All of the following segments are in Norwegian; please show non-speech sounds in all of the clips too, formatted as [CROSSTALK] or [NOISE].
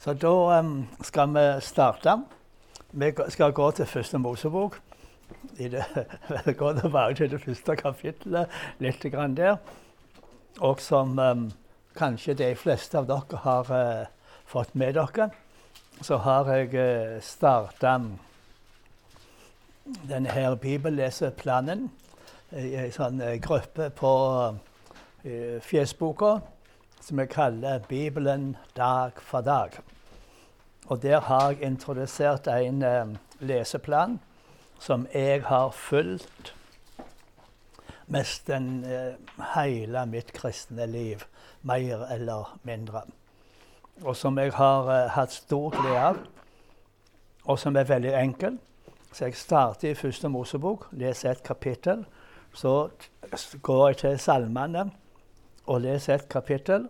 Så da um, skal vi starte. Vi skal gå til første Mosebok. I det, [LAUGHS] gå tilbake til det første kapittelet litt grann der. Og som um, kanskje de fleste av dere har uh, fått med dere, så har jeg uh, starta denne her bibelleseplanen i ei sånn uh, gruppe på uh, Fjesboka som jeg kaller Bibelen dag for dag. Og der har jeg introdusert en eh, leseplan som jeg har fulgt nesten eh, hele mitt kristne liv, mer eller mindre. Og som jeg har eh, hatt stor glede av, og som er veldig enkel. Så jeg starter i første Mosebok, leser et kapittel. Så går jeg til salmene og leser et kapittel.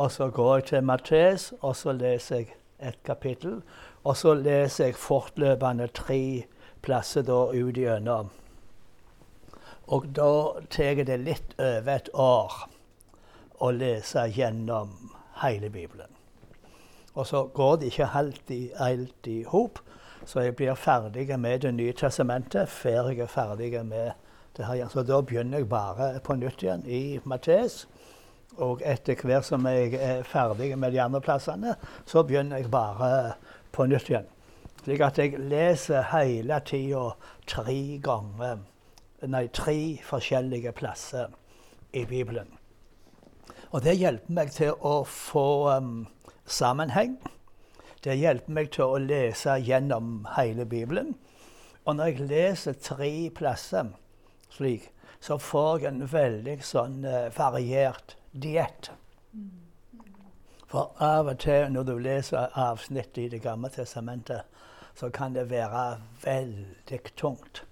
Og så går jeg til Mattes, og så leser jeg et kapittel. Og så leser jeg fortløpende tre plasser da ut igjennom. Og da tar det litt over et år å lese gjennom hele Bibelen. Og så går det ikke helt i hop, så jeg blir ferdig med Det nye testamentet før jeg er ferdig med det her. Så da begynner jeg bare på nytt igjen i Mattes. Og etter hvert som jeg er ferdig med de andre plassene, så begynner jeg bare på nytt igjen. Slik at jeg leser hele tida tre ganger Nei, tre forskjellige plasser i Bibelen. Og det hjelper meg til å få um, sammenheng. Det hjelper meg til å lese gjennom hele Bibelen. Og når jeg leser tre plasser slik, så får jeg en veldig sånn uh, variert diett. For av og til når du leser avsnitt i Det gamle testamentet, så kan det være veldig tungt.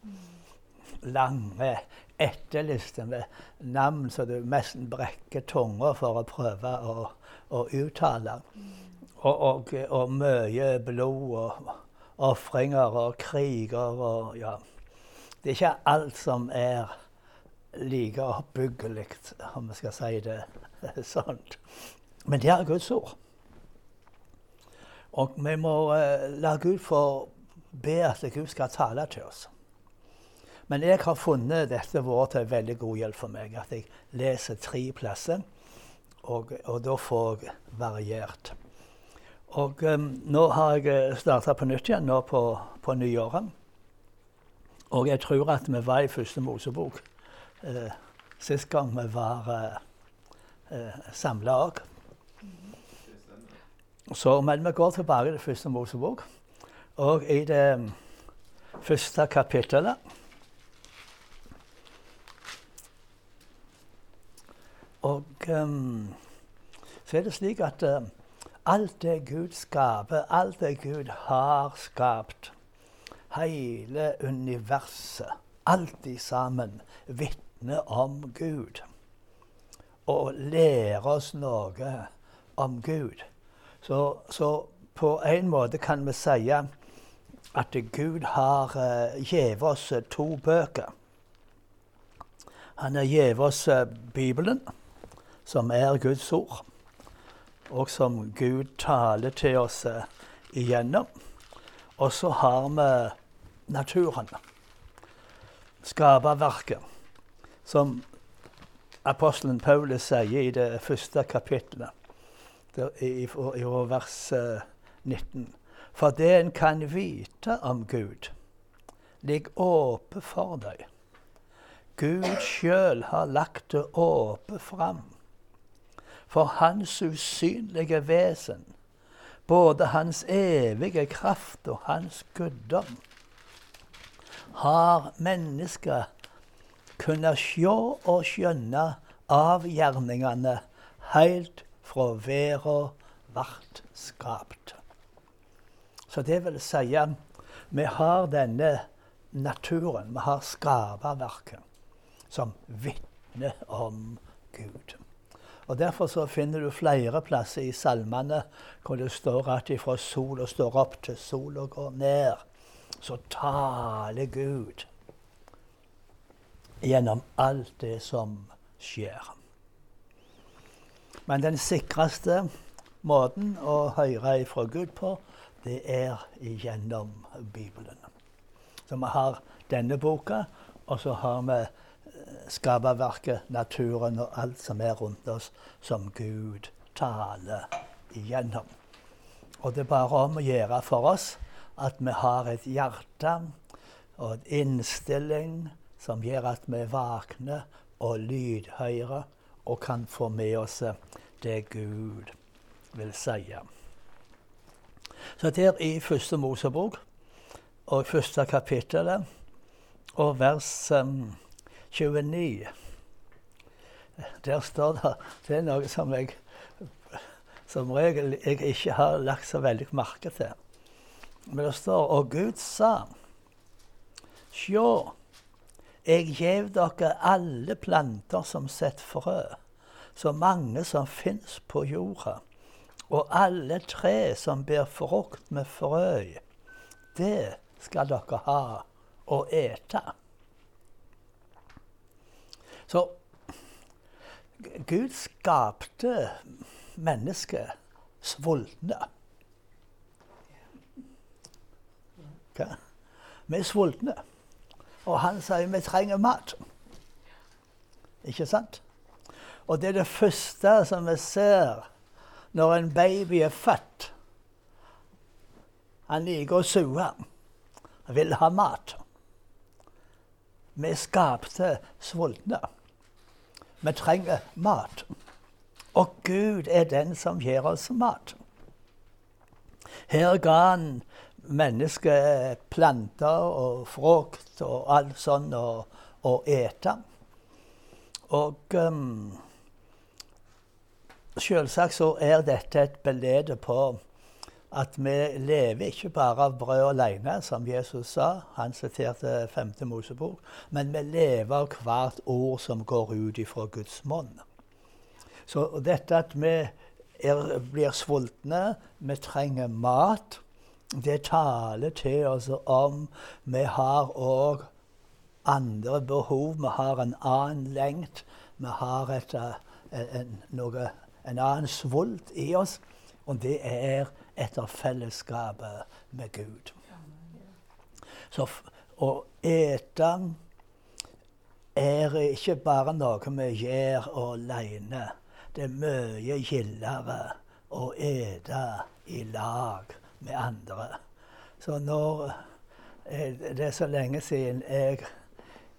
Lange etterlister med navn så du nesten brekker tunga for å prøve å, å uttale. Og, og, og, mye blod og ofringer og kriger og ja. Det er ikke alt som er like oppbyggelig, om vi skal si det sånn. Men det er Guds ord. Og vi må uh, la Gud få be at Gud skal tale til oss. Men jeg har funnet dette vært til veldig god hjelp for meg. At jeg leser tre plasser, og, og da får jeg variert. Og um, nå har jeg starta på nytt igjen nå på, på nyåret. Og jeg tror at vi var i første Mosebok eh, sist gang vi var eh, samla òg. Men vi går tilbake til første Mosebok. Og i det um, første kapittelet Og um, så er det slik at uh, alt det Gud skaper, alt det Gud har skapt, hele universet, alt i sammen, vitner om Gud. Og lære oss noe om Gud. Så, så, på en måte kan vi si at Gud har uh, gitt oss uh, to bøker. Han har gitt oss uh, Bibelen, som er Guds ord, og som Gud taler til oss igjennom. Og så har vi naturen, skaperverket, som apostelen Paulus sier i det første kapittelet i, vers 19. Eh, for det en kan vite om Gud, ligger åpe for deg. Gud sjøl har lagt det åpe fram. For hans usynlige vesen, både hans evige kraft og hans guddom, har mennesket kunnet sjå og skjønne avgjerningene heilt fra verda vart skapt. Så det vil si vi har denne naturen, vi har skaperverket, som vitner om Gud. Og Derfor så finner du flere plasser i salmene hvor det står at ifra sola står opp til sola går ned, så taler Gud gjennom alt det som skjer. Men den sikreste måten å høre fra Gud på, det er gjennom Bibelen. Så vi har denne boka, og så har vi eh, skaperverket, naturen og alt som er rundt oss, som Gud taler igjennom. Og det er bare om å gjøre for oss at vi har et hjerte og en innstilling som gjør at vi våkner og lydhører og kan få med oss det Gud vil si. Så der i første Mosebok og første kapittelet og vers um, 29 Der står det Det er noe som jeg som regel jeg ikke har lagt så veldig merke til. Men det står Og Gud sa Sjå, jeg gjev dere alle planter som setter frø, så mange som fins på jorda, og alle tre som ber frukt med frø. Det skal dere ha å ete. Så Gud skapte mennesket sultne. Okay. Vi er sultne. Og han sier vi trenger mat. Ikke sant? Og det er det første som vi ser når en baby er født. Han liker å sue. Han vil ha mat. Vi skapte sultne. Vi trenger mat. Og Gud er den som gir oss mat. Her ga han mennesket planter og frukt og alt sånt å, å ete. Og um, selvsagt så er dette et belede på at vi lever ikke bare av brød alene, som Jesus sa. Han siterte 5. Mosebok. Men vi lever av hvert ord som går ut ifra Guds munn. Så dette at vi er, blir sultne, vi trenger mat, det taler til oss om vi har òg andre behov. Vi har en annen lengt. Vi har et, en, noe, en annen svult i oss. Og det er etter fellesskapet med Gud. Så å ete er ikke bare noe vi gjør alene. Det er mye gildere å ete i lag med andre. Så når Det er så lenge siden jeg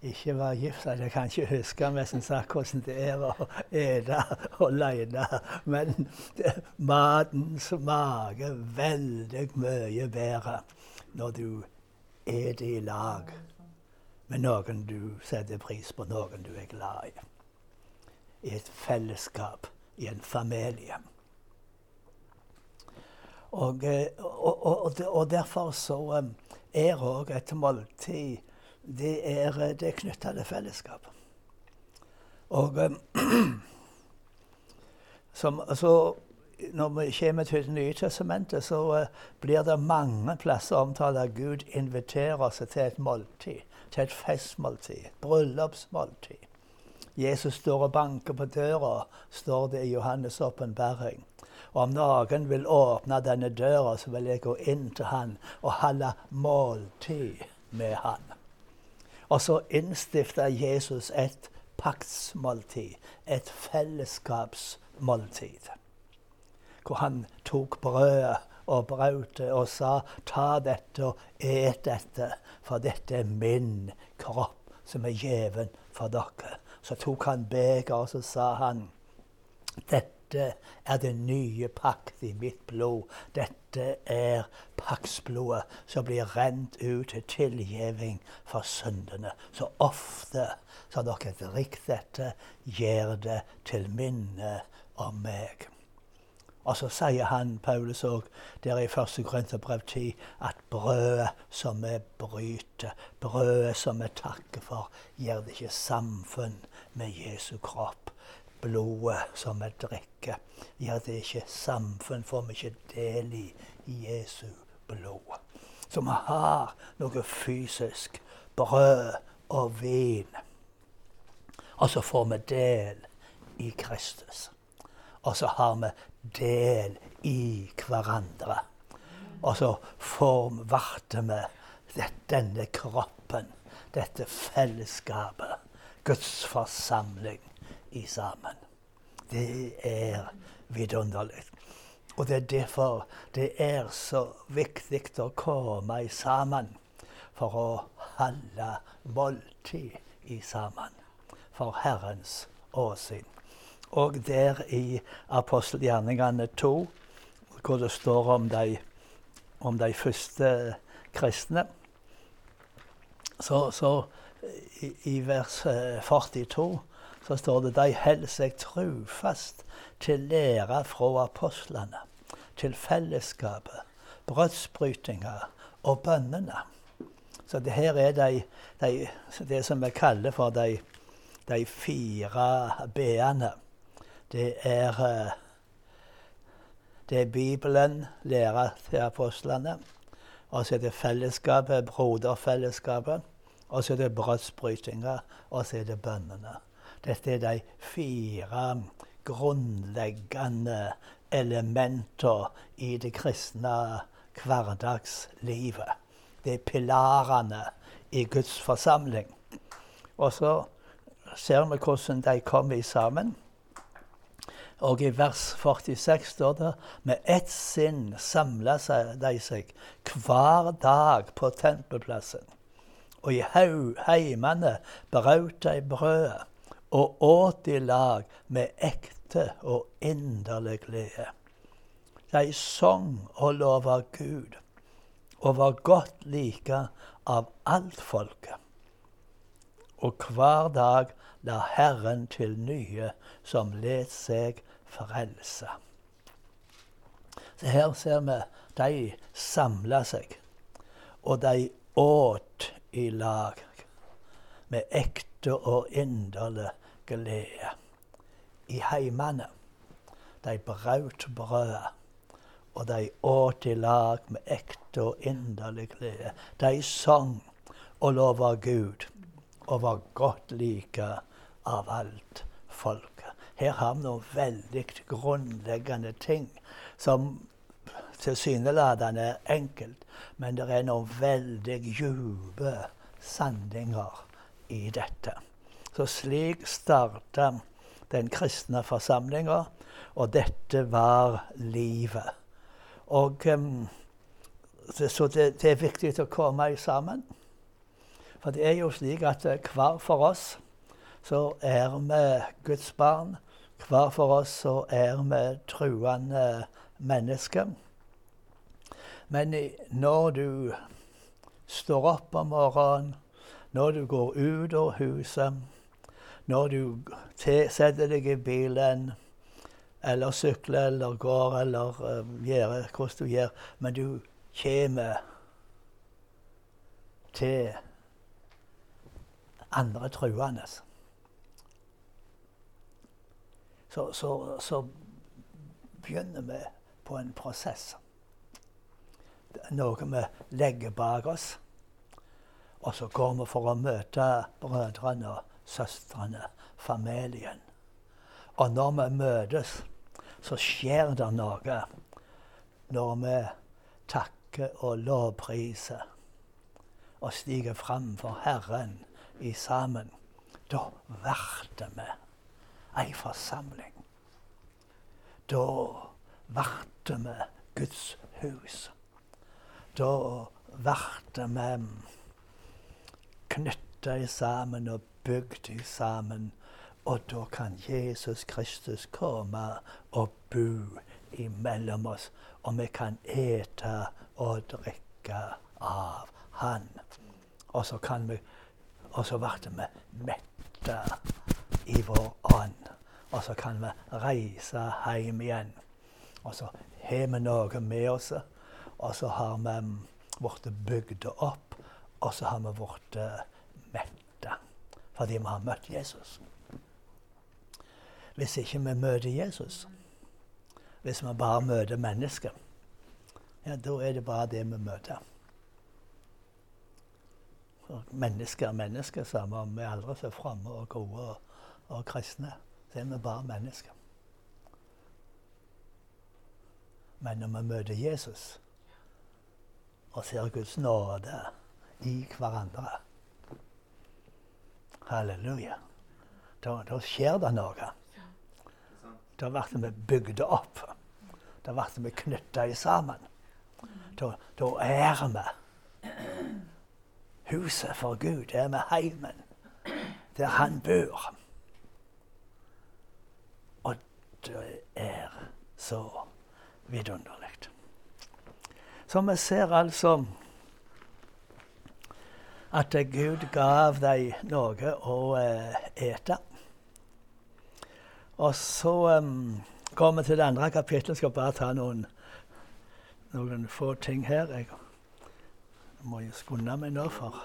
ikke var gift at jeg kan ikke huske nesten sagt hvordan det er å ete alene. Men det, maten smaker veldig mye bedre når du spiser i lag med noen du setter pris på, noen du er glad i. I et fellesskap, i en familie. Eh, og, og, og derfor så er òg et måltid det er, det er knytta til fellesskap. Og [CLEARS THROAT] som, altså, Når vi kommer til Det nye testamentet, så blir det mange plasser omtalt at Gud inviterer oss til et måltid. Til et festmåltid. Et bryllupsmåltid. Jesus står og banker på døra, står det i Johannes' åpenbaring. Og om noen vil åpne denne døra, så vil jeg gå inn til han og holde måltid med han. Og så innstifta Jesus et paktsmåltid, et fellesskapsmåltid. Hvor han tok brødet og brøt det og sa, 'Ta dette og et dette, for dette er min kropp, som er gjeven for dere.' Så tok han begeret, og så sa han, 'Dette dette er det nye pakt i mitt blod. Dette er paktsblodet som blir rent ut til tilgjeving for syndene. Så ofte som dere drikker dette, gjør det til minne om meg. Og så sier han, Paulus òg, der i 1. Korinterbrev 10, at brødet som vi bryter, brødet som vi takker for, gjør det ikke samfunn med Jesu kropp blodet som vi drikker. Ja, det er ikke samfunn, får vi ikke del i Jesu blod. Så vi har noe fysisk. Brød og vin. Og så får vi del i Kristus. Og så har vi del i hverandre. Og så formvarter vi denne kroppen, dette fellesskapet, Guds forsamling i sammen. Det er vidunderlig. Og det er derfor det er så viktig å komme sammen for å holde måltid i sammen for Herrens åsyn. Og der i apostelgjerningene 2, hvor det står om de, om de første kristne, så, så i, i, vers 42 eh, så står det de holder seg trufast til læra fra apostlene, til fellesskapet, brødsbrytinga og bønnene. Så det her er de, de, det som vi kaller for de, de fire b-ene. Det er, eh, det er Bibelen, læra til apostlene. Og så er det fellesskapet, broderfellesskapet. Og så er det brødsbrytinga, og så er det bønnene. Dette er de fire grunnleggende elementer i det kristne hverdagslivet. Det er pilarene i Guds forsamling. Og så ser vi hvordan de kommer sammen. Og i vers 46 står det med ett sinn samla de seg hver dag på tempelplassen. Og i heimene brøt de brødet og åt i lag med ekte og inderlig glede. De sang og lova Gud og var godt like av alt folket. Og hver dag la Herren til nye som let seg frelse. Så her ser vi de samla seg, og de åt i lag med ekte og inderlig glede. I heimene. De braut brødet og de åt i lag med ekte og inderlig glede. De sang og lova Gud og var godt like av alt folket. Her har vi noen veldig grunnleggende ting som tilsynelatende er enkelt, men det er noen veldig dype sanninger i dette. Så slik starta den kristne forsamlinga, og dette var livet. Og um, Så det, det, er viktig å komme sammen. For det er jo slik at uh, hver for oss så er vi Guds barn. Hver for oss så er vi truende mennesker. Men når du står opp om morgenen, når du går ut av huset, når du setter deg i bilen eller sykler eller går eller uh, gjør hvordan du gjør. Men du kommer til andre truende. Så, så, så begynner vi på en prosess. Noe vi legger bak oss. Og så går vi for å møte brødrene og søstrene, familien. Og når vi møtes, så skjer det noe når vi takker og lovpriser og stiger fram for Herren i sammen. Da blir vi ei forsamling. Da blir vi Guds hus. Da blir vi knytta sammen og bygd sammen og da kan Jesus Kristus komme og bo imellom oss. Og vi kan ete og drikke av Han. Og så kan vi Og så ble vi mette i vår ånd. Og så kan vi reise hjem igjen. Og så har vi noe med oss. Og så har vi blitt bygd opp. Og så har vi blitt fordi vi har møtt Jesus hvis ikke vi møter Jesus. Hvis vi bare møter mennesker. Ja, da er det bare det vi møter. For mennesker er mennesker, samme om vi aldri så framme og gode og, og, kristne. Så er vi bare mennesker. Men når vi møter Jesus og ser Guds nåde i hverandre Halleluja. Da, da skjer det noe. Da blir vi bygd opp. Da blir vi knytta sammen. Da, da er vi huset for Gud. Det er vi heimen der han bor. Og det er så vidunderlig. Så vi ser altså at Gud gav dem noe å uh, ete. Og så um, går vi til det andre kapittelet. Skal bare ta noen, noen få ting her. Jeg må jo skunde meg nå, for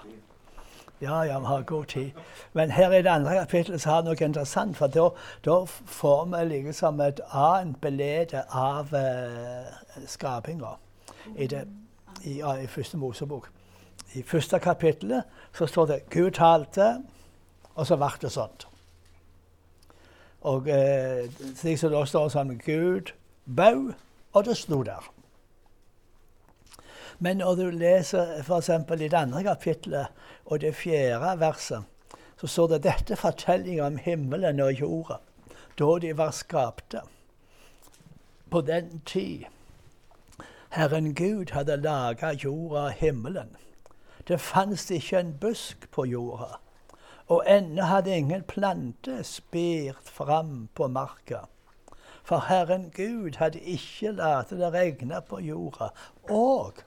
ja, ja, vi har god tid. Men her i det andre kapittelet så har det noe interessant. For da, får vi liksom et annet belede av uh, skapinga i, i, ja, i første Mosebok. I første kapittelet så står det 'Gud talte', og så ble det sånn. Og eh, slik som det står sånn 'Gud bau', og det sto der. Men når du leser f.eks. i det andre kapittelet og det fjerde verset, så står det dette fortellinga om himmelen og jorda, da de var skapte. På den tid Herren Gud hadde laga jorda og himmelen. Det fantes ikke en busk på jorda, og ennå hadde ingen plante spirt fram på marka. For Herren Gud hadde ikke latt det regne på jorda, og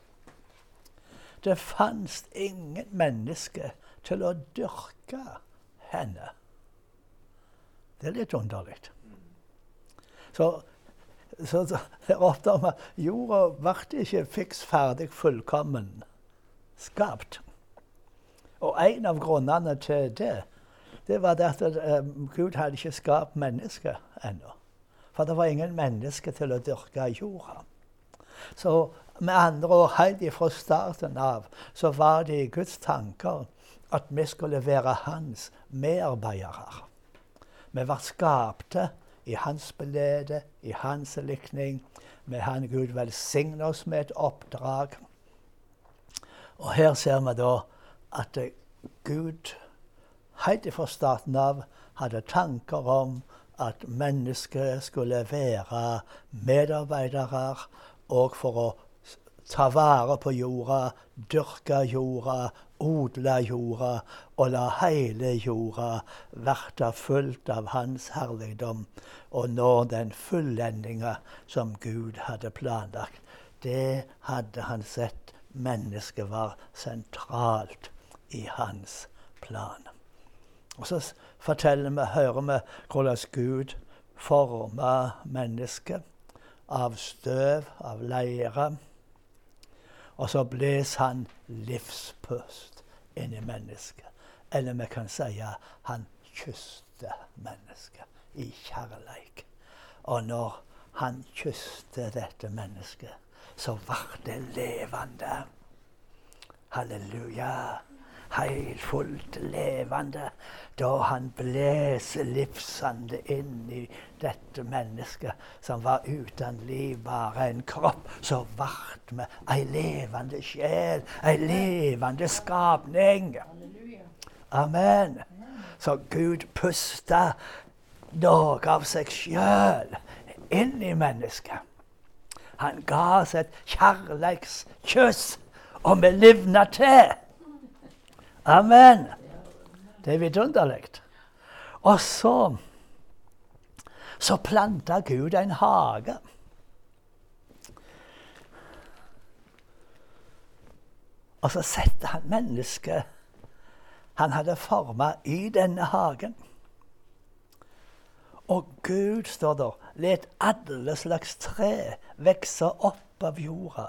det fantes ingen menneske til å dyrke henne. Det er litt underlig. Så, så, så der oppdager vi at jorda ble ikke fiks ferdig fullkommen skapt. Og en av grunnene til det, det var at um, Gud hadde ikke skapt mennesker ennå. For det var ingen mennesker til å dyrke jorda. Så med andre ord, helt fra starten av så var det i Guds tanker at vi skulle være hans medarbeidere. Vi var skapte i hans belede, i hans likning. Med han Gud velsigne oss med et oppdrag. Og her ser vi da at Gud helt fra starten av hadde tanker om at mennesker skulle være medarbeidere og for å ta vare på jorda, dyrke jorda, odle jorda og la hele jorda verte fullt av Hans herligdom og nå den fullendinga som Gud hadde planlagt. Det hadde han sett mennesket var sentralt i hans plan. Og så forteller vi, hører vi hvordan Gud forma mennesket av støv, av leire. Og så bles han livspust inn i mennesket. Eller vi kan si at han kysste mennesket i kjærleik. Og når han kysste dette mennesket, så var det levende. Halleluja. Heilfullt levende. Da han blåser livsande inn i dette mennesket som var uten liv, bare en kropp, så vart vi ei levende sjel, ei levende skapning. Amen. Så Gud pusta noe av seg sjøl inn i mennesket. Han ga oss et kjærleikskyss, og vi livna til. Amen. Det er vidunderlig. Og så så planta Gud en hage. Og så setter han mennesket han hadde forma i denne hagen. Og Gud, står der, let alle slags tre vokse opp av jorda.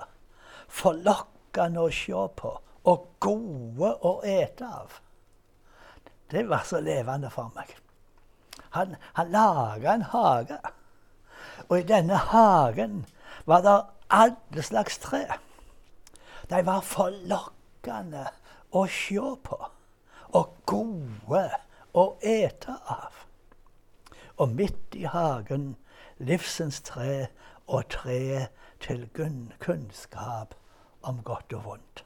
Forlokkende å se på og gode å ete av. Det var så levende for meg. Han, han laga en hage. Og i denne hagen var det alle slags tre. De var forlokkende å se på og gode å ete av og midt i hagen livsens tre og treet til kunnskap om godt og vondt.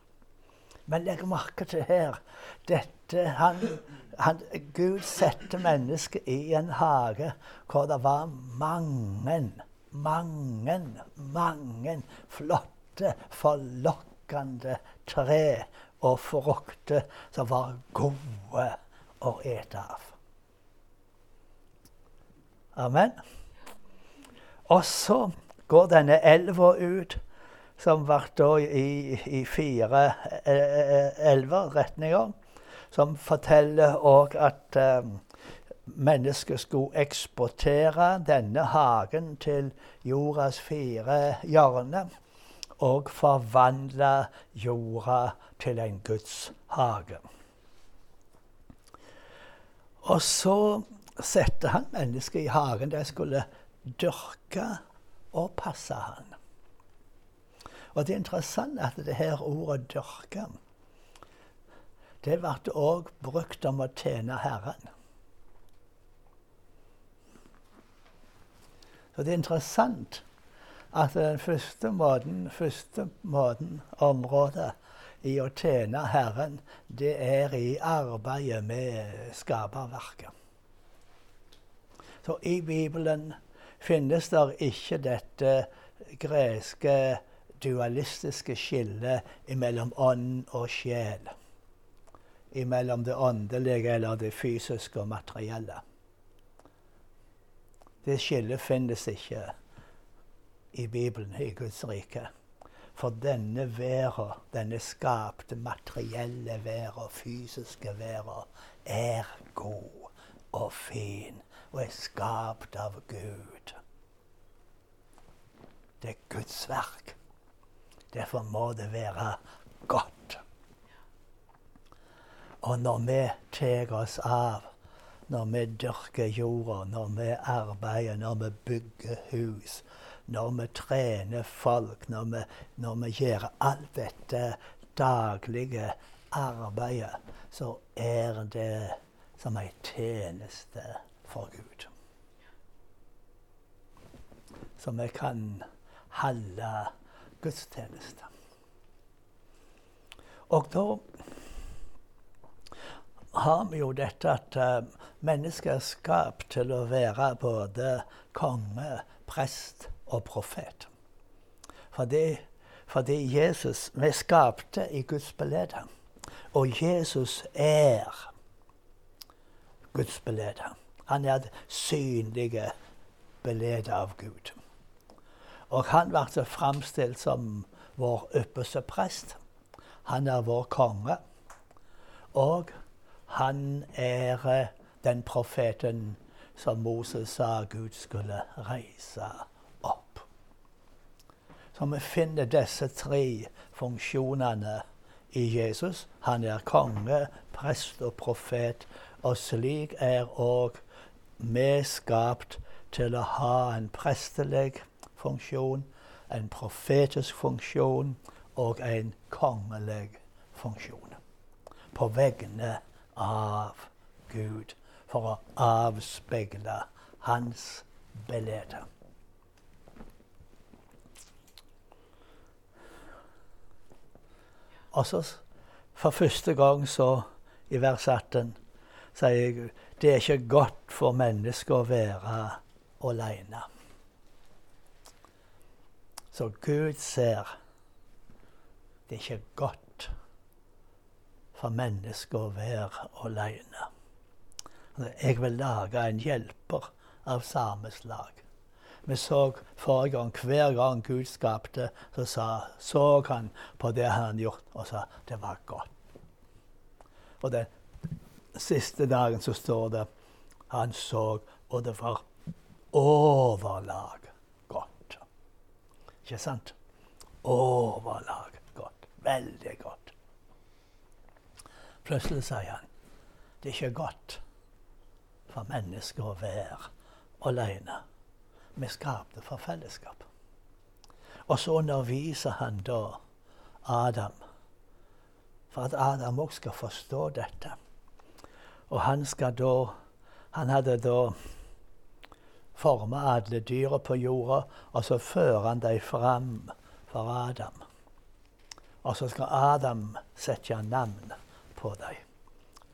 Men legg merke til her dette, han, han, Gud setter mennesket i en hage hvor det var mange, mange, mange flotte, forlokkende tre og frukter som var gode å ete av. Amen. Og så går denne elva ut som ble i, i fire eh, eh, elver, retninger, som forteller òg at eh, mennesket skulle eksportere denne hagen til jordas fire hjørner og forvandle jorda til en Guds hage. Og så setter han mennesket i hagen. De skulle dyrke og passe han. Og det er interessant at det her ordet 'dyrke' det ble òg brukt om å tjene Herren. Så det er interessant at den første måten, første måten området i å tjene Herren, det er i arbeidet med skaperverket. Så i Bibelen finnes der ikke dette greske dualistiske skillet mellom ånd og sjel. Mellom det åndelige eller det fysiske og materielle. Det skillet finnes ikke i Bibelen, i Guds rike. For denne verden, denne skapte materielle verden, fysiske verden, er god og fin og er skapt av Gud. Det er Guds verk. Derfor må det være godt. Og når vi tar oss av, når vi dyrker jorda, når vi arbeider, når vi bygger hus, når vi trener folk, når vi, når vi gjør alt dette daglige arbeidet, så er det som ei tjeneste for Gud. Så vi kan holde gudstjeneste. Og da har vi jo dette at uh, mennesket er skapt til å være både konge, prest og profet. Fordi, fordi Jesus Vi skapte i Guds belede. Og Jesus er Guds belede. Han er synlige bildet av Gud. Og han ble framstilt som vår ypperste prest. Han er vår konge. Og han er den profeten som Moses sa Gud skulle reise opp. Så vi finner disse tre funksjonene i Jesus. Han er konge, prest og profet. Og slik er òg vi skapt til å ha en prestelig funksjon, en profetisk funksjon og en kongelig funksjon. På vegne av Gud, for å avspeile hans bilde. Og så for første gang så, i vers 18, sier jeg det er ikke godt for mennesket å være aleine. Så Gud ser det er ikke godt for mennesket å være aleine. Jeg vil lage en hjelper av samme slag. Vi så forrige gang, hver gang Gud skapte, så sa, så han på det han hadde gjort, og sa det var godt. Og den siste dagen så står det han så, og det var overlag godt. Ikke sant? Overlag godt. Veldig godt. Plutselig sier han det er ikke godt for mennesker å være alene. Vi skapte for fellesskap. Og så underviser han da Adam, for at Adam òg skal forstå dette. Og han da Han hadde da forma alle dyra på jorda, og så fører han dem fram for Adam. Og så skal Adam sette navn på dem.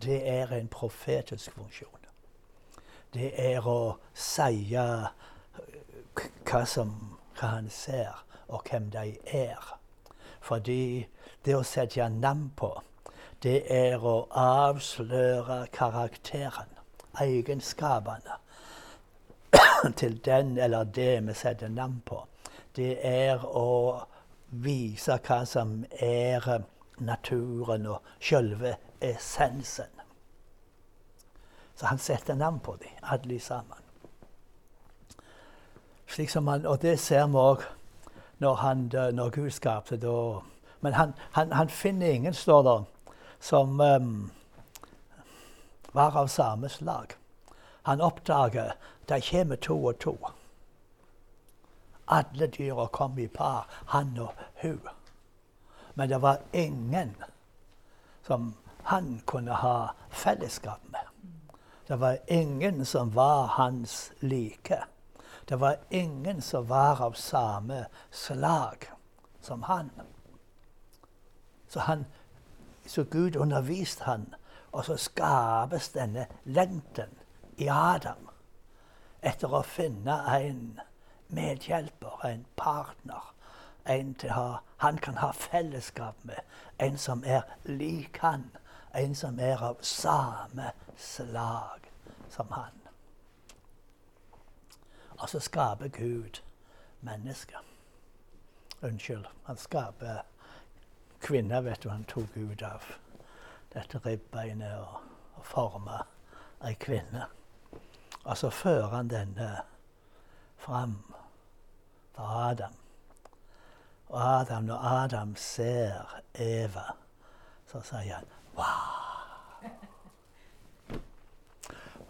Det er en profetisk funksjon. Det er å si hva, som, hva han ser, og hvem de er. Fordi det å sette navn på, det er å avsløre karakteren, egenskapene, [CLEARS THROAT] til den eller det vi setter navn på. Det er å vise hva som er naturen og selve essensen. Så han setter navn på dem, alle sammen. Slik som han, og det ser vi òg når, når, Gud skapte da. Men han, han, han, finner ingen, står der, som var av samme slag. Han oppdager det kommer to og to. Alle dyra kom i par, han og hun. Men det var ingen som han kunne ha fellesskap med. Det var ingen som var hans like. Det var ingen som var av samme slag som han. Så, han, så Gud underviste han, og så skapes denne lengten i Adam etter å finne en medhjelper, en partner. En ha, han kan ha fellesskap med. En som er lik han. En som er av samme slag som han. Og så skaper Gud mennesker. Unnskyld. Han skaper kvinner, vet du. Han tok ut av dette ribbeinet og, og forma ei kvinne. Og så fører han denne fram for Adam. Og Adam, når Adam ser Eva, så sier han Wow!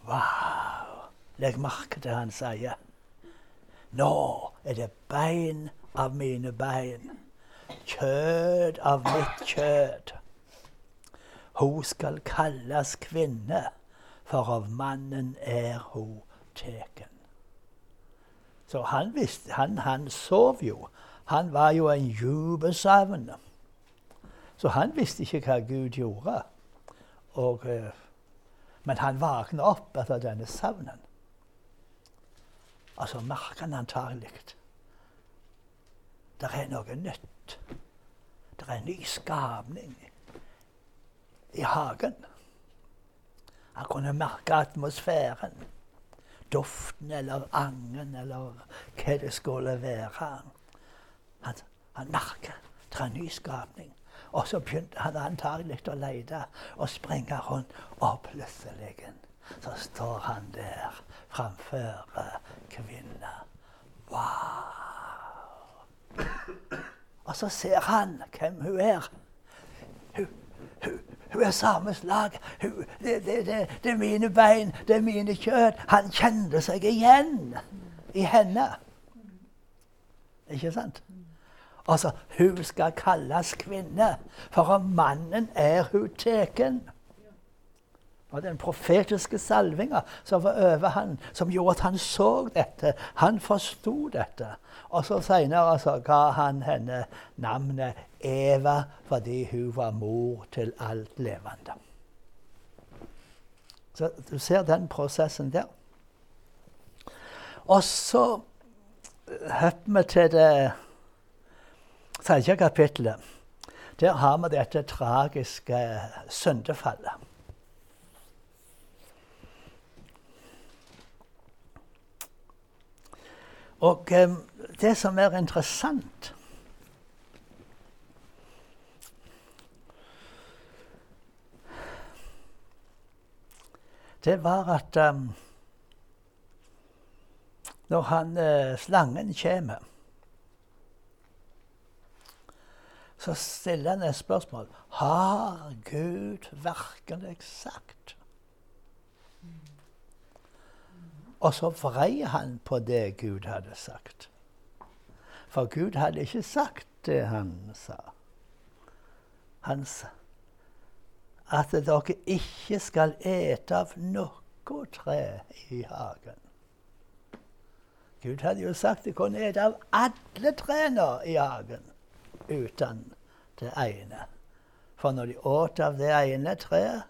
Wow! Legg merke til han sier. Nå er det bein av mine bein, kjød av mitt kjød. Hun skal kalles kvinne for av mannen er hun teken. Så han, visste, han, han sov jo. Han var jo en djupesøvn. Så han visste ikke hva Gud gjorde. Og, eh, men han våkna opp etter denne savnen. Og så merker han antagelig det er noe nytt. Det er en ny skapning i hagen. Han kunne merke atmosfæren. Duften eller angen eller hva det skulle være. Han, han merker det er en nyskapning. Og så begynte han antagelig å lete og springe rundt, og plutselig så står han der framfor kvinna. Wow! Og så ser han hvem hun er. Hun, hun, hun er samme slag. Hun, det, det, det, det, er mine bein, det er mine kjøtt. Han kjente seg igjen i henne. Ikke sant? Altså, hun skal kalles kvinne, for mannen er hun teken. Og den profetiske salvinga som var over han, som gjorde at han så dette. Han forsto dette. Og så seinere altså, ga han henne navnet Eva fordi hun var mor til alt levende. Så du ser den prosessen der. Og så hopper vi til det tredje kapittelet. Der har vi dette tragiske syndefallet. Og um, det som er interessant Det var at um, når han, uh, slangen kommer, så stiller han et spørsmål. Har Gud virkelig sagt? Og så vrei han på det Gud hadde sagt. For Gud hadde ikke sagt det han sa. Han sa at dere ikke skal ete av noe tre i hagen. Gud hadde jo sagt de kunne ete av alle trærne i hagen uten det ene. For når de åt av det ene treet,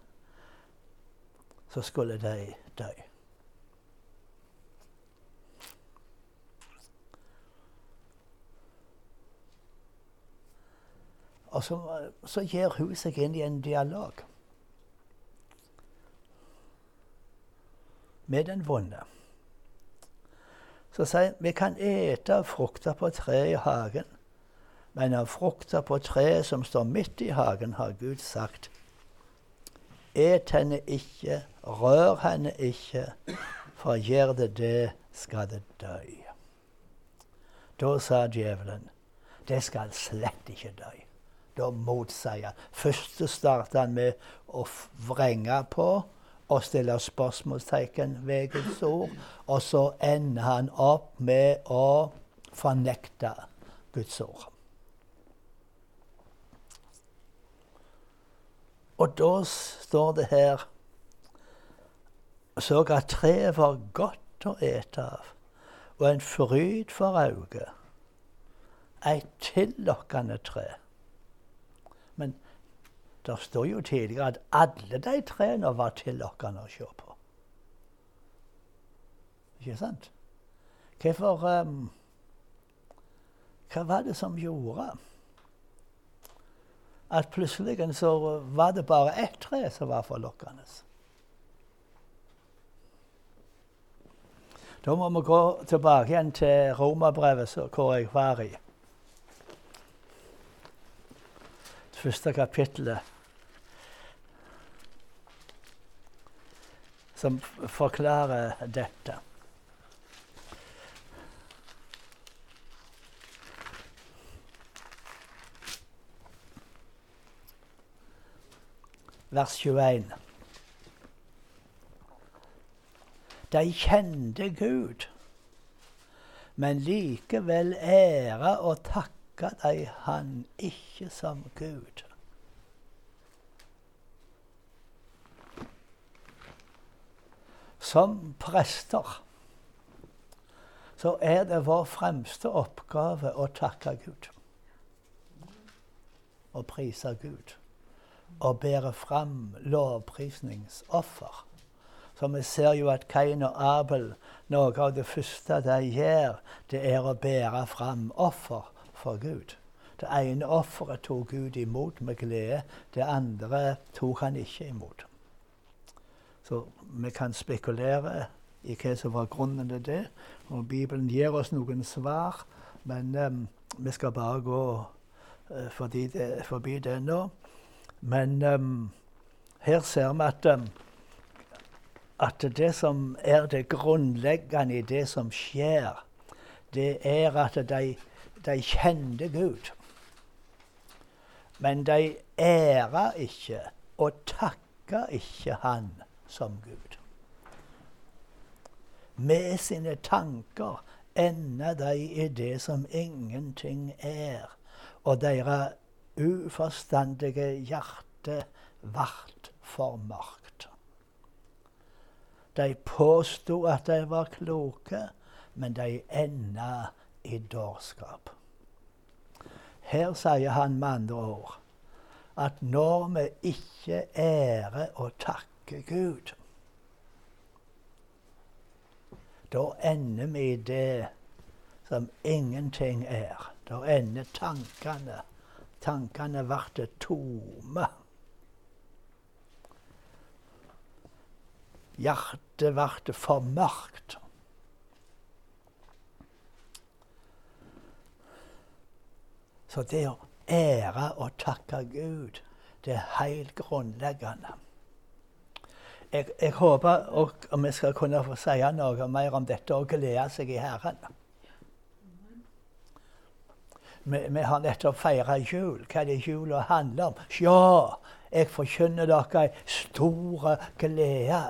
så skulle de dø. Og så, så gir hun seg inn i en dialog med den vonde. Så sier vi kan ete frukter på treet i hagen, men av frukter på treet som står midt i hagen, har Gud sagt Et henne ikke, rør henne ikke, for gjør det det, skal det dø. Da sa djevelen, det skal slett ikke dø. Da motsier. Først starter han med å vrenge på og stille spørsmålstegn ved Guds ord. Og så ender han opp med å fornekte Guds ord. Og da står det her så at treet var godt å ete av, og en fryd for øyet. Et tillokkende tre. Men det står jo tidligere at alle de trærne var tillokkende å se på. Ikke sant? Hvorfor um, Hva var det som gjorde at plutselig så var det bare ett tre som var forlokkende? Da må vi gå tilbake igjen til romerbrevet, hvor jeg var i. Det første kapittelet. som forklarer dette. Vers 21. De kjente Gud, men likevel ære og takke deg, Han ikke som Gud. Som prester så er det vår fremste oppgave å takke Gud. Og prise Gud. Og bære fram lovprisningsoffer. Så vi ser jo at Kain og Abel, noe av det første de gjør, det er å bære fram offer for Gud. Det ene offeret tok Gud imot med glede, det andre tok han ikke imot. Så vi kan spekulere i hva som var grunnen til det. Og Bibelen gir oss noen svar, men um, vi skal bare gå uh, forbi, det, forbi, det, nå. Men um, her ser vi at, um, at det som er det grunnleggende i det som skjer, det er at de, de kjente Gud. Men de æra ikke og takka ikke Han som Gud. Med sine tanker ender de i det som ingenting er, og deres uforstandige hjerte vart formørkt. De påsto at de var kloke, men de enda i dårskap. Her sier han med andre ord at når vi ikke ærer og takker takke Gud. Da ender vi i det som ingenting er. Da ender tankene. Tankene blir tomme. Hjertet blir for Så det å ære og takke Gud, det er helt grunnleggende. Jeg, jeg håper og, om vi skal kunne få si noe mer om dette og glede seg i Herren. Vi, vi har nettopp feira jul. Hva er det jula handler om? Ja, jeg forkynner dere ei stor glede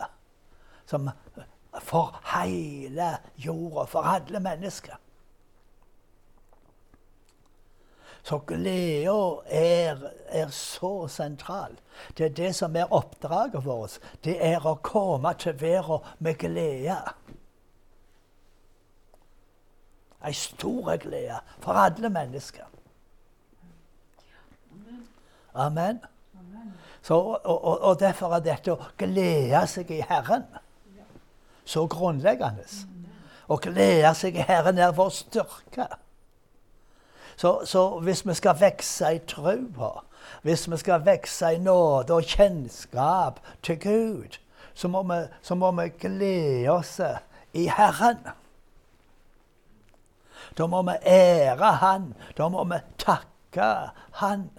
som for hele jorda, for alle mennesker. Så gleda er, er, så sentral. Det er det som er oppdraget vårt. Det er å komme til verden med glede. Ei stor glede for alle mennesker. Amen. Så, og, og, derfor er dette å glede seg i Herren så grunnleggende. Å glede seg i Herren er vår styrke. Så, så hvis vi skal vokse i trua, hvis vi skal vokse i nåde og kjennskap til Gud, så må vi, så må vi glede oss i Herren. Da må vi ære Han. Da må vi takke Han.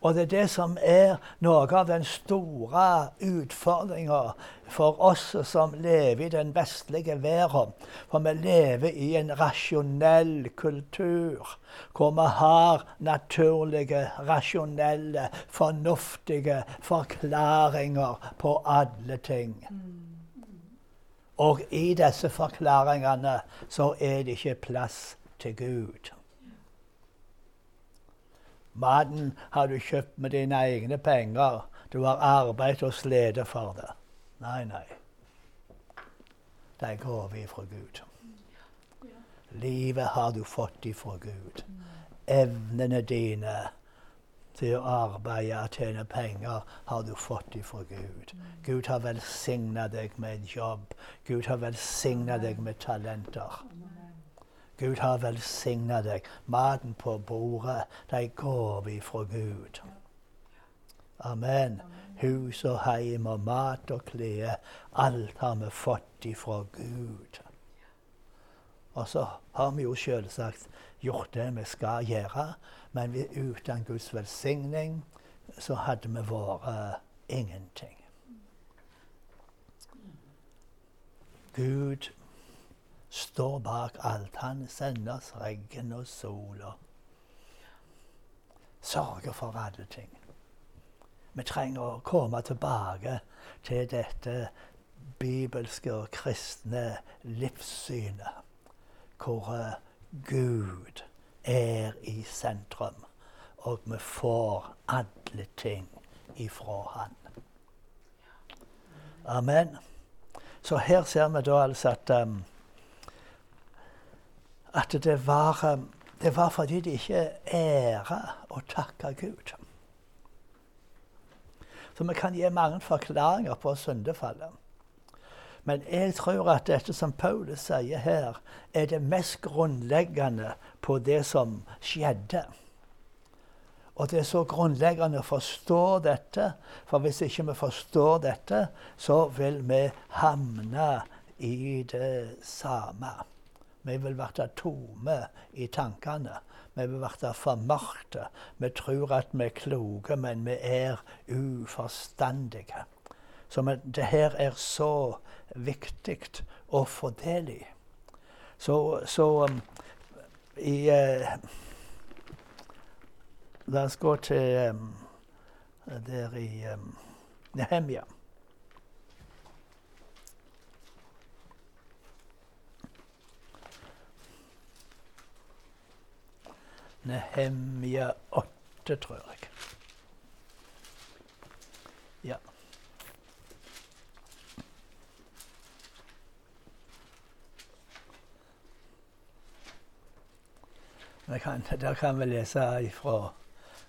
Og det er det som er noe av den store utfordringa for oss som lever i den vestlige verden. For vi lever i en rasjonell kultur hvor vi har naturlige, rasjonelle, fornuftige forklaringer på alle ting. Og i disse forklaringene så er det ikke plass til Gud. Maten har du kjøpt med dine egne penger. Du har arbeidet og slitt for det. Nei, nei. Det er gave fra Gud. Livet har du fått ifra Gud. Evnene dine til å arbeide og tjene penger har du fått ifra Gud. Gud har velsigna deg med en jobb. Gud har velsigna deg med talenter. Gud har velsigna deg. Maten på bordet, de går vi fra Gud. Amen. Hus og heim og mat og klær, alt har vi fått ifra Gud. Og så har vi jo selvsagt gjort det vi skal gjøre, men uten Guds velsigning så hadde vi vært ingenting. Gud står bak alt. Han sender oss regn og sol og sørger for alle ting. Vi trenger å komme tilbake til dette bibelske og kristne livssynet, hvor uh, Gud er i sentrum, og vi får alle ting ifra Han. Amen. Så her ser vi da altså at um, at det var, um, det var fordi de ikke æra og takka Gud. Så vi kan gi mange forklaringer på syndefallet. Men jeg tror at dette som Paulus sier her, er det mest grunnleggende på det som skjedde. Og det er så grunnleggende å forstå dette, for hvis ikke vi forstår dette, så vil vi havne i det samme. Vi vil bli tomme i tankene. Vi vil bli formørkte. Vi tror at vi er kloke, men vi er uforstandige. Så det her er så viktig å få del i. Så, så um, i uh, La oss gå til um, der i um, Nehemia. Nehemia 8, tror jeg. Ja. Kan, der kan vi lese fra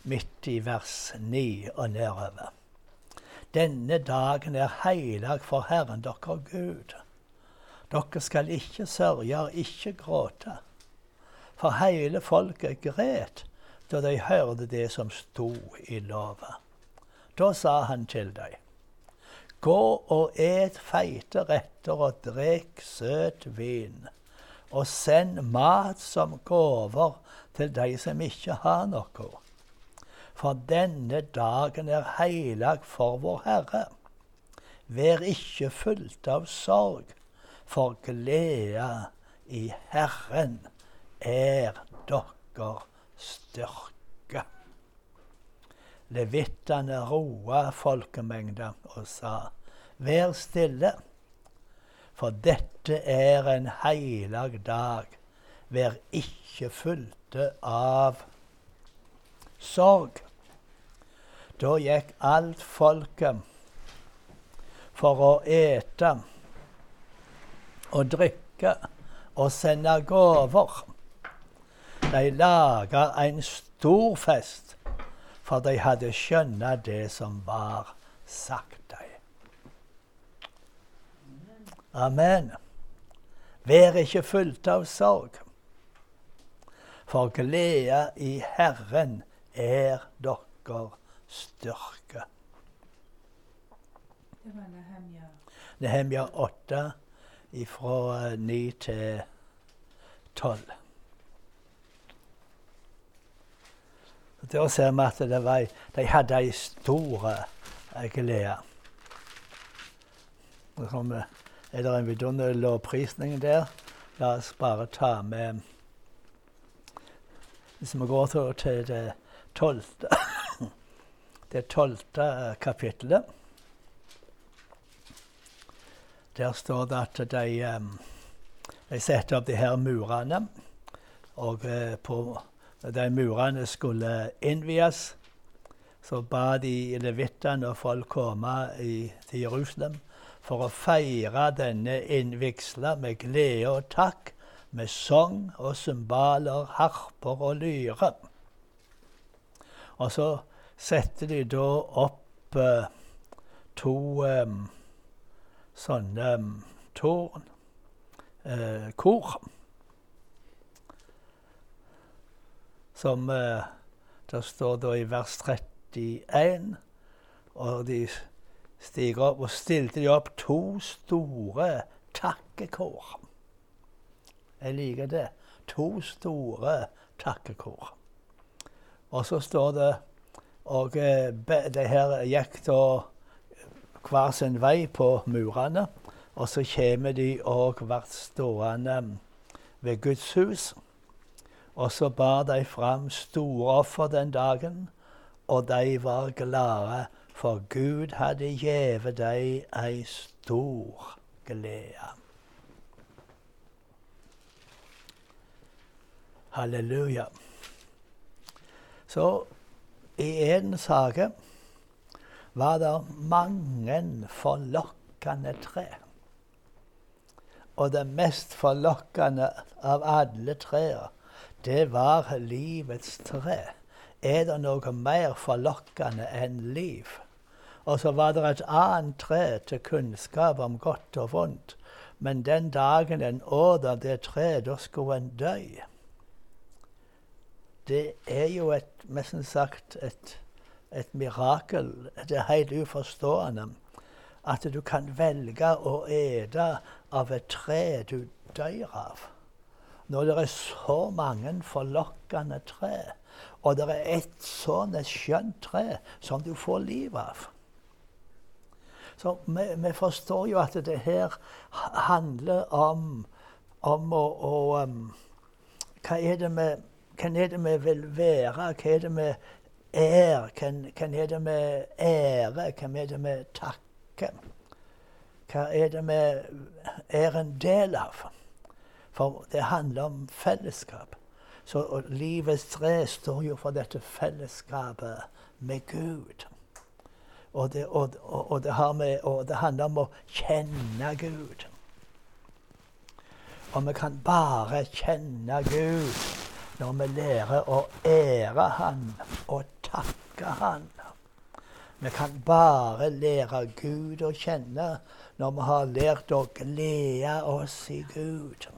midt i vers 9 og nedover. Denne dagen er heilag for Herren dere Gud. Dere skal ikke sørge og ikke gråte for hele folket gret da de hørte det som sto i loven. Da sa han til dem, Gå og et feite retter og drikk søt vin, og send mat som gaver til de som ikke har noe. For denne dagen er heilag for vår Herre. Vær ikke fullt av sorg, for gleda i Herren er dere styrke. Levittene roa folkemengda og sa, Vær stille, for dette er en heilag dag. Vær ikke fylte av sorg. Da gikk alt folket for å ete og drikke og sende gaver. De laga en stor fest, for de hadde skjønna det som var sagt dem. Amen. Vær ikke fullt av sorg, for gleda i Herren er dere styrke. Det var Nehemja. Nehemja 8 fra 9 til 12. Da ser vi at var, de hadde ei stor glede. Er det en vidunderlig lovprisning der? La oss bare ta med Hvis vi går til, det tolvte [COUGHS] Det tolvte kapittelet. Der står det at de, de setter opp de her murene. Og eh, på de murene skulle innvies, så ba de levittene og folk komme i, til Jerusalem for å feire denne innvigsla med glede og takk, med sang og cymbaler, harper og lyre. Og så setter de da opp eh, to eh, sånne um, tårn, eh, kor, som eh, Det står da i vers 31, og de stiger opp, og stilte de opp to store takkekår. Jeg liker det. To store takkekår. Og så står det Og eh, det her gikk da hver sin vei på murene. Og så kommer de og blir stående ved Guds hus. Og så bar de fram store offer den dagen, og de var glade for Gud hadde gjeve dem ei stor glede. Halleluja. Så i Edens hage var det mange forlokkende tre. Og det mest forlokkende av alle trær, det var livets tre. Er det noe mer forlokkende enn liv? Og så var det et annet tre til kunnskap om godt og vondt. Men den dagen en åt det treet, da skulle en dø. Det er jo et, nesten sagt et, et mirakel. Det er helt uforstående at du kan velge å ete av et tre du dør av. Når det er så mange forlokkende tre, og det er et sånt skjønt tre som du får liv av. Så vi, vi, forstår jo at det her handler om, om å, å um, hva, er vi, hva er det vi vil være? Hva er det vi er? Hva er det vi ære? Hva er det vi takker? Hva er det vi er en del av? For det handler om fellesskap. Så livets tre står jo for dette fellesskapet med Gud. Og det, og, og, det med, og det, handler om å kjenne Gud. Og vi kan bare kjenne Gud når vi lærer å ære Han og takke Han. Vi kan bare lære Gud å kjenne når vi har lært å glede oss i Gud.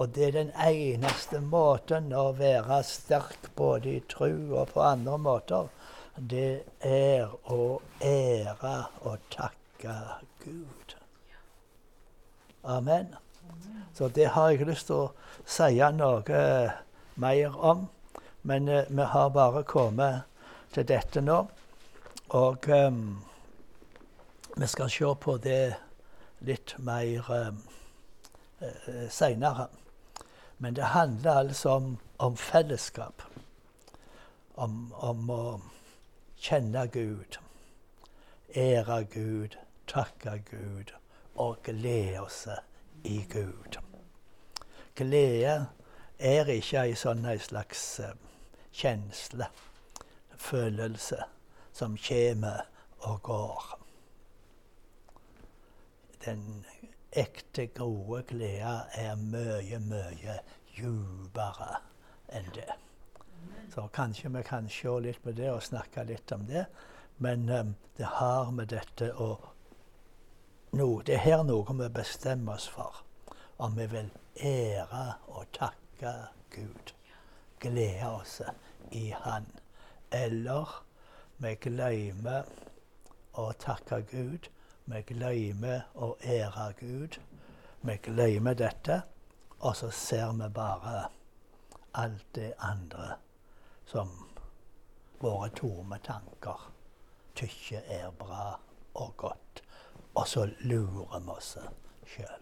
Og det er den eneste måten å være sterk både i tro og på andre måter det er å ære og takke Gud. Amen. Så det har jeg lyst til å si noe mer om. Men eh, vi har bare kommet til dette nå. Og um, vi skal se på det litt mer um, uh, seinere. Men det handler altså om, om fellesskap. Om, om å kjenne Gud, ære Gud, takke Gud og glede seg i Gud. Glede er ikke ei sånn slags uh, kjensle, følelse, som kommer og går. Den ekte, gode glede er mye, mye djupere enn det. Så kanskje vi kan se litt på det og snakke litt om det. Men um, det har med dette å no, Det er her noe vi bestemmer oss for. Om vi vil ære og takke Gud. Glede oss i Han. Eller vi glemmer å takke Gud. Vi glemmer å ære Gud. Vi glemmer dette, og så ser vi bare alt det andre som våre tomme tanker tykker er bra og godt. Og så lurer vi oss sjøl.